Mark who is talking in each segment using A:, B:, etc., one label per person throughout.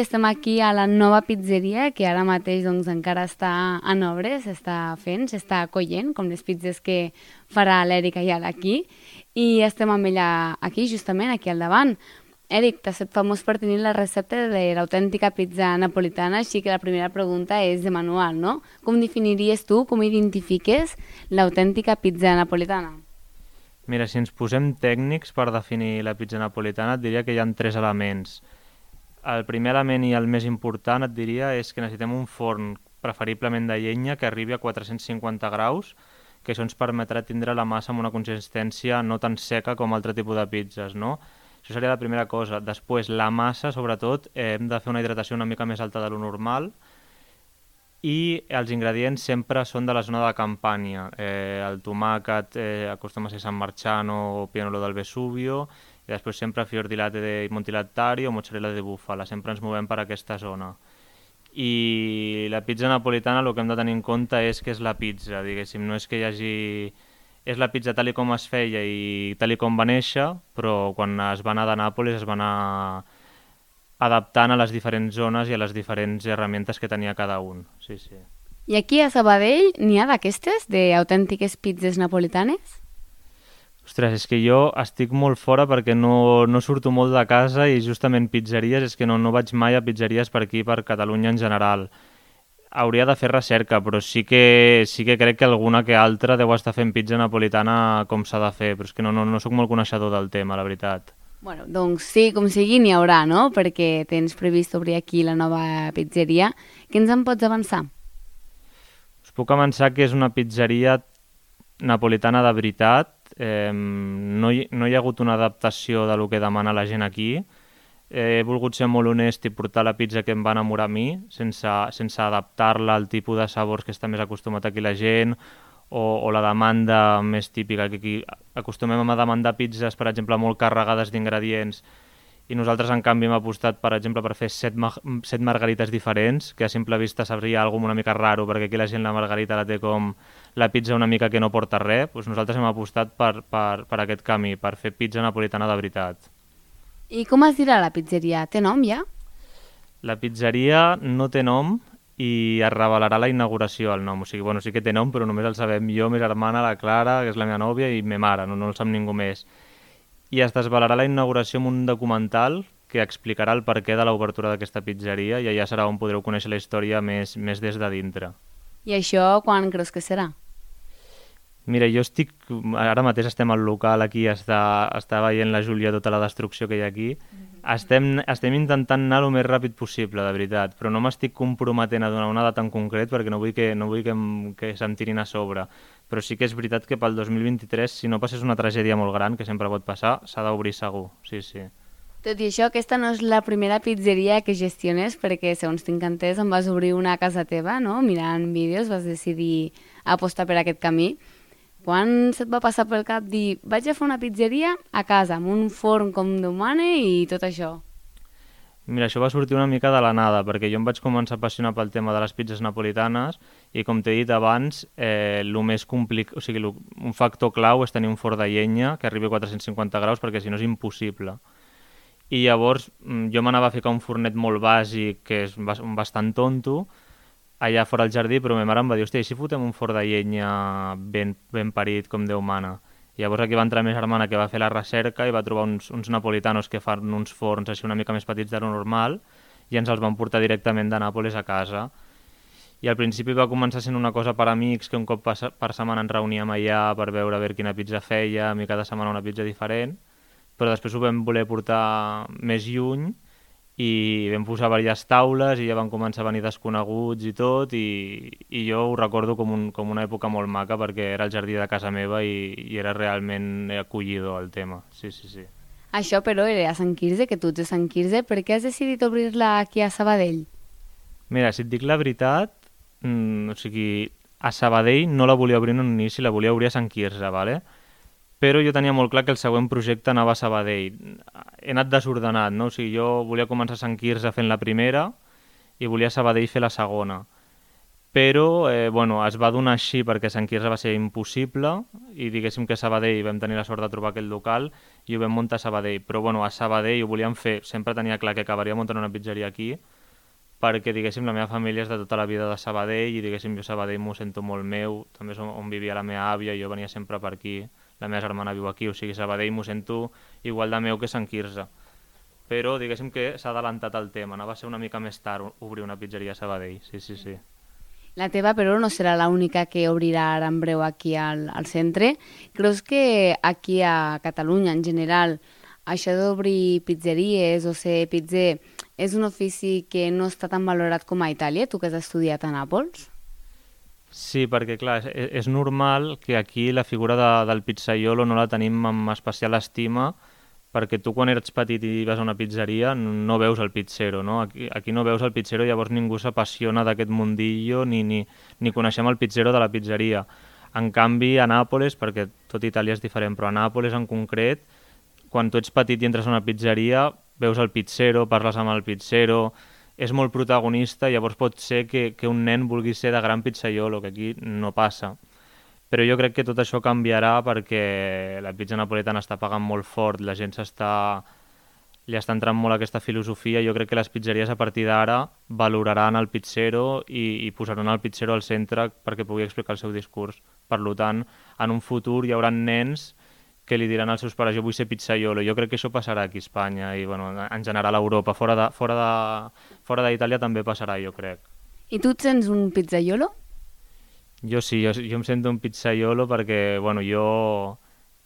A: Estem aquí a la nova pizzeria que ara mateix doncs, encara està en obres, s'està fent, s'està acollent, com les pizzas que farà l'Èrica i ara aquí. I estem amb ella aquí, justament, aquí al davant. Eric, t'has fet famós per tenir la recepta de l'autèntica pizza napolitana, així que la primera pregunta és de manual, no? Com definiries tu, com identifiques l'autèntica pizza napolitana?
B: Mira, si ens posem tècnics per definir la pizza napolitana, et diria que hi ha tres elements. El primer element i el més important, et diria, és que necessitem un forn, preferiblement de llenya, que arribi a 450 graus, que això ens permetrà tindre la massa amb una consistència no tan seca com altre tipus de pizzas, no? Això seria la primera cosa. Després, la massa, sobretot, eh, hem de fer una hidratació una mica més alta de lo normal i els ingredients sempre són de la zona de Campània. Eh, el tomàquet eh, acostuma a ser San Marciano o Pianolo del Vesubio i després sempre fior di latte de Montilattari o mozzarella de búfala, sempre ens movem per aquesta zona. I la pizza napolitana el que hem de tenir en compte és que és la pizza, diguéssim, no és que hi hagi... És la pizza tal com es feia i tal com va néixer, però quan es va anar de Nàpolis es va anar adaptant a les diferents zones i a les diferents herramientes que tenia cada un. Sí, sí.
A: I aquí a Sabadell n'hi ha d'aquestes, d'autèntiques pizzas napolitanes?
B: Ostres, és que jo estic molt fora perquè no, no surto molt de casa i justament pizzeries, és que no, no vaig mai a pizzeries per aquí, per Catalunya en general. Hauria de fer recerca, però sí que, sí que crec que alguna que altra deu estar fent pizza napolitana com s'ha de fer, però és que no, no, no sóc molt coneixedor del tema, la veritat.
A: Bueno, doncs sí, com sigui, n'hi haurà, no? Perquè tens previst obrir aquí la nova pizzeria. Què ens en pots avançar?
B: Us puc avançar que és una pizzeria napolitana de veritat, eh, no, hi, no hi ha hagut una adaptació de lo que demana la gent aquí. Eh, he volgut ser molt honest i portar la pizza que em va enamorar a mi, sense, sense adaptar-la al tipus de sabors que està més acostumat aquí la gent, o, o la demanda més típica, que aquí acostumem a demandar pizzas, per exemple, molt carregades d'ingredients, i nosaltres, en canvi, hem apostat, per exemple, per fer set, ma set margarites diferents, que a simple vista sabria alguna una mica raro, perquè aquí la gent la margarita la té com la pizza una mica que no porta res, doncs nosaltres hem apostat per, per, per aquest camí, per fer pizza napolitana de veritat.
A: I com es dirà la pizzeria? Té nom ja?
B: La pizzeria no té nom i es revelarà la inauguració el nom. O sigui, bueno, sí que té nom, però només el sabem jo, més germana, la Clara, que és la meva nòvia, i me mare, no, no el sap ningú més i es desvelarà la inauguració amb un documental que explicarà el perquè de l'obertura d'aquesta pizzeria i allà serà on podreu conèixer la història més, més des de dintre.
A: I això quan creus que serà?
B: Mira, jo estic... Ara mateix estem al local aquí, està, està veient la Júlia tota la destrucció que hi ha aquí. Mm. Estem, estem intentant anar el més ràpid possible, de veritat, però no m'estic comprometent a donar una data en concret perquè no vull que, no vull que, em, que se'm tirin a sobre però sí que és veritat que pel 2023, si no passés una tragèdia molt gran, que sempre pot passar, s'ha d'obrir segur, sí, sí.
A: Tot i això, aquesta no és la primera pizzeria que gestiones, perquè, segons tinc entès, em vas obrir una a casa teva, no? Mirant vídeos, vas decidir apostar per aquest camí. Quan se't va passar pel cap dir vaig a fer una pizzeria a casa, amb un forn com Déu mane i tot això?
B: Mira, això va sortir una mica de la nada, perquè jo em vaig començar a apassionar pel tema de les pizzas napolitanes i, com t'he dit abans, eh, lo més complic... o sigui, lo... un factor clau és tenir un forn de llenya que arribi a 450 graus, perquè si no és impossible. I llavors mm, jo m'anava a ficar un fornet molt bàsic, que és bastant tonto, allà fora al jardí, però ma mare em va dir, hòstia, i si fotem un forn de llenya ben, ben parit com Déu mana? Llavors aquí va entrar més germana que va fer la recerca i va trobar uns, uns napolitanos que fan uns forns així una mica més petits de lo normal i ens els van portar directament de Nàpoles a casa. I al principi va començar sent una cosa per amics, que un cop per, per setmana ens reuníem allà per veure a veure quina pizza feia, i cada setmana una pizza diferent, però després ho vam voler portar més lluny i vam posar diverses taules i ja van començar a venir desconeguts i tot i, i jo ho recordo com, un, com una època molt maca perquè era el jardí de casa meva i, i era realment acollidor el tema, sí, sí, sí.
A: Això, però, era a Sant Quirze, que tu ets de Sant Quirze. Per què has decidit obrir-la aquí a Sabadell?
B: Mira, si et dic la veritat, mmm, o sigui, a Sabadell no la volia obrir en un inici, la volia obrir a Sant Quirze, ¿vale? Però jo tenia molt clar que el següent projecte anava a Sabadell. He anat desordenat, no? O sigui, jo volia començar a Sant Quirze fent la primera i volia Sabadell fer la segona. però eh, bueno, es va donar així perquè Sant Quirze va ser impossible i diguéssim que a Sabadell vam tenir la sort de trobar aquell local i ho vam muntar a Sabadell, però bueno, a Sabadell ho volíem fer, sempre tenia clar que acabaria muntant una pizzeria aquí perquè diguéssim la meva família és de tota la vida de Sabadell i diguéssim jo Sabadell m'ho sento molt meu, també és on, on vivia la meva àvia i jo venia sempre per aquí, la meva germana viu aquí, o sigui Sabadell m'ho sento igual de meu que Sant Quirze però diguéssim que s'ha adelantat el tema, no? va ser una mica més tard obrir una pizzeria a Sabadell, sí, sí, sí.
A: La teva, però, no serà l'única que obrirà ara en breu aquí al, al centre. Creus que aquí a Catalunya, en general, això d'obrir pizzeries o ser pizzer és un ofici que no està tan valorat com a Itàlia, tu que has estudiat a Nàpols?
B: Sí, perquè clar, és, és normal que aquí la figura de, del pizzaiolo no la tenim amb especial estima, perquè tu quan eres petit i vas a una pizzeria no veus el pizzero, no? Aquí, aquí no veus el pizzero, llavors ningú s'apassiona d'aquest mundillo ni, ni, ni coneixem el pizzero de la pizzeria. En canvi, a Nàpoles, perquè tot Itàlia és diferent, però a Nàpoles en concret, quan tu ets petit i entres a una pizzeria, veus el pizzero, parles amb el pizzero, és molt protagonista, llavors pot ser que, que un nen vulgui ser de gran pizzaiolo, que aquí no passa però jo crec que tot això canviarà perquè la pizza napoletana està pagant molt fort, la gent s'està li està entrant molt aquesta filosofia. Jo crec que les pizzeries a partir d'ara valoraran el pizzero i, i posaran el pizzero al centre perquè pugui explicar el seu discurs. Per tant, en un futur hi haurà nens que li diran als seus pares jo vull ser pizzaiolo. Jo crec que això passarà aquí a Espanya i bueno, en general a Europa. Fora d'Itàlia fora de, fora també passarà, jo crec.
A: I tu et sents un pizzaiolo?
B: Jo sí, jo, jo em sento un pizzaiolo perquè, bueno, jo,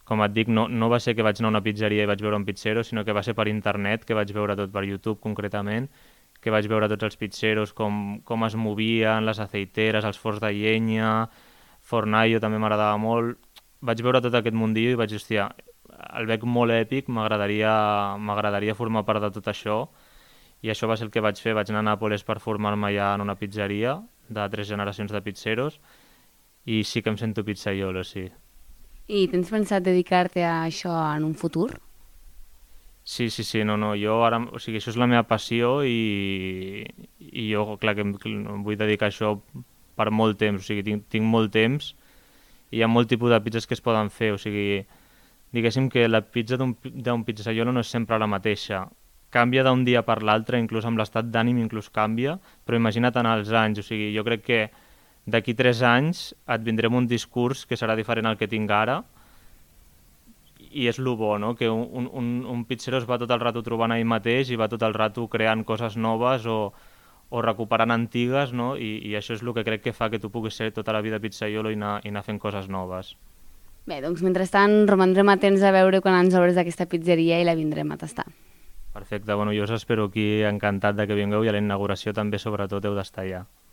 B: com et dic, no, no va ser que vaig anar a una pizzeria i vaig veure un pizzero, sinó que va ser per internet, que vaig veure tot per YouTube concretament, que vaig veure tots els pizzeros, com, com es movien, les aceiteres, els forns de llenya, Fornaio també m'agradava molt. Vaig veure tot aquest mundillo i vaig dir, hòstia, el veig molt èpic, m'agradaria formar part de tot això i això va ser el que vaig fer, vaig anar a Nàpoles per formar-me ja en una pizzeria de tres generacions de pizzeros i sí que em sento pizzaiolo, sí.
A: I tens pensat dedicar-te a això en un futur?
B: Sí, sí, sí, no, no, jo ara, o sigui, això és la meva passió i, i jo, clar, que em, vull dedicar a això per molt temps, o sigui, tinc, tinc molt temps hi ha molt tipus de pizzas que es poden fer, o sigui, diguéssim que la pizza d'un pizzaiolo no és sempre la mateixa, canvia d'un dia per l'altre, inclús amb l'estat d'ànim inclús canvia, però imagina't en els anys, o sigui, jo crec que d'aquí tres anys et vindrem un discurs que serà diferent al que tinc ara i és el bo, no? que un, un, un pizzero es va tot el rato trobant ell mateix i va tot el rato creant coses noves o, o recuperant antigues no? I, i això és el que crec que fa que tu puguis ser tota la vida pizzaiolo i anar, i anar fent coses noves.
A: Bé, doncs mentrestant romandrem atents a veure quan ens obres aquesta pizzeria i la vindrem a tastar.
B: Perfecte, bueno, jo us espero aquí encantat de que vingueu i a la inauguració també sobretot heu d'estar allà. Ja.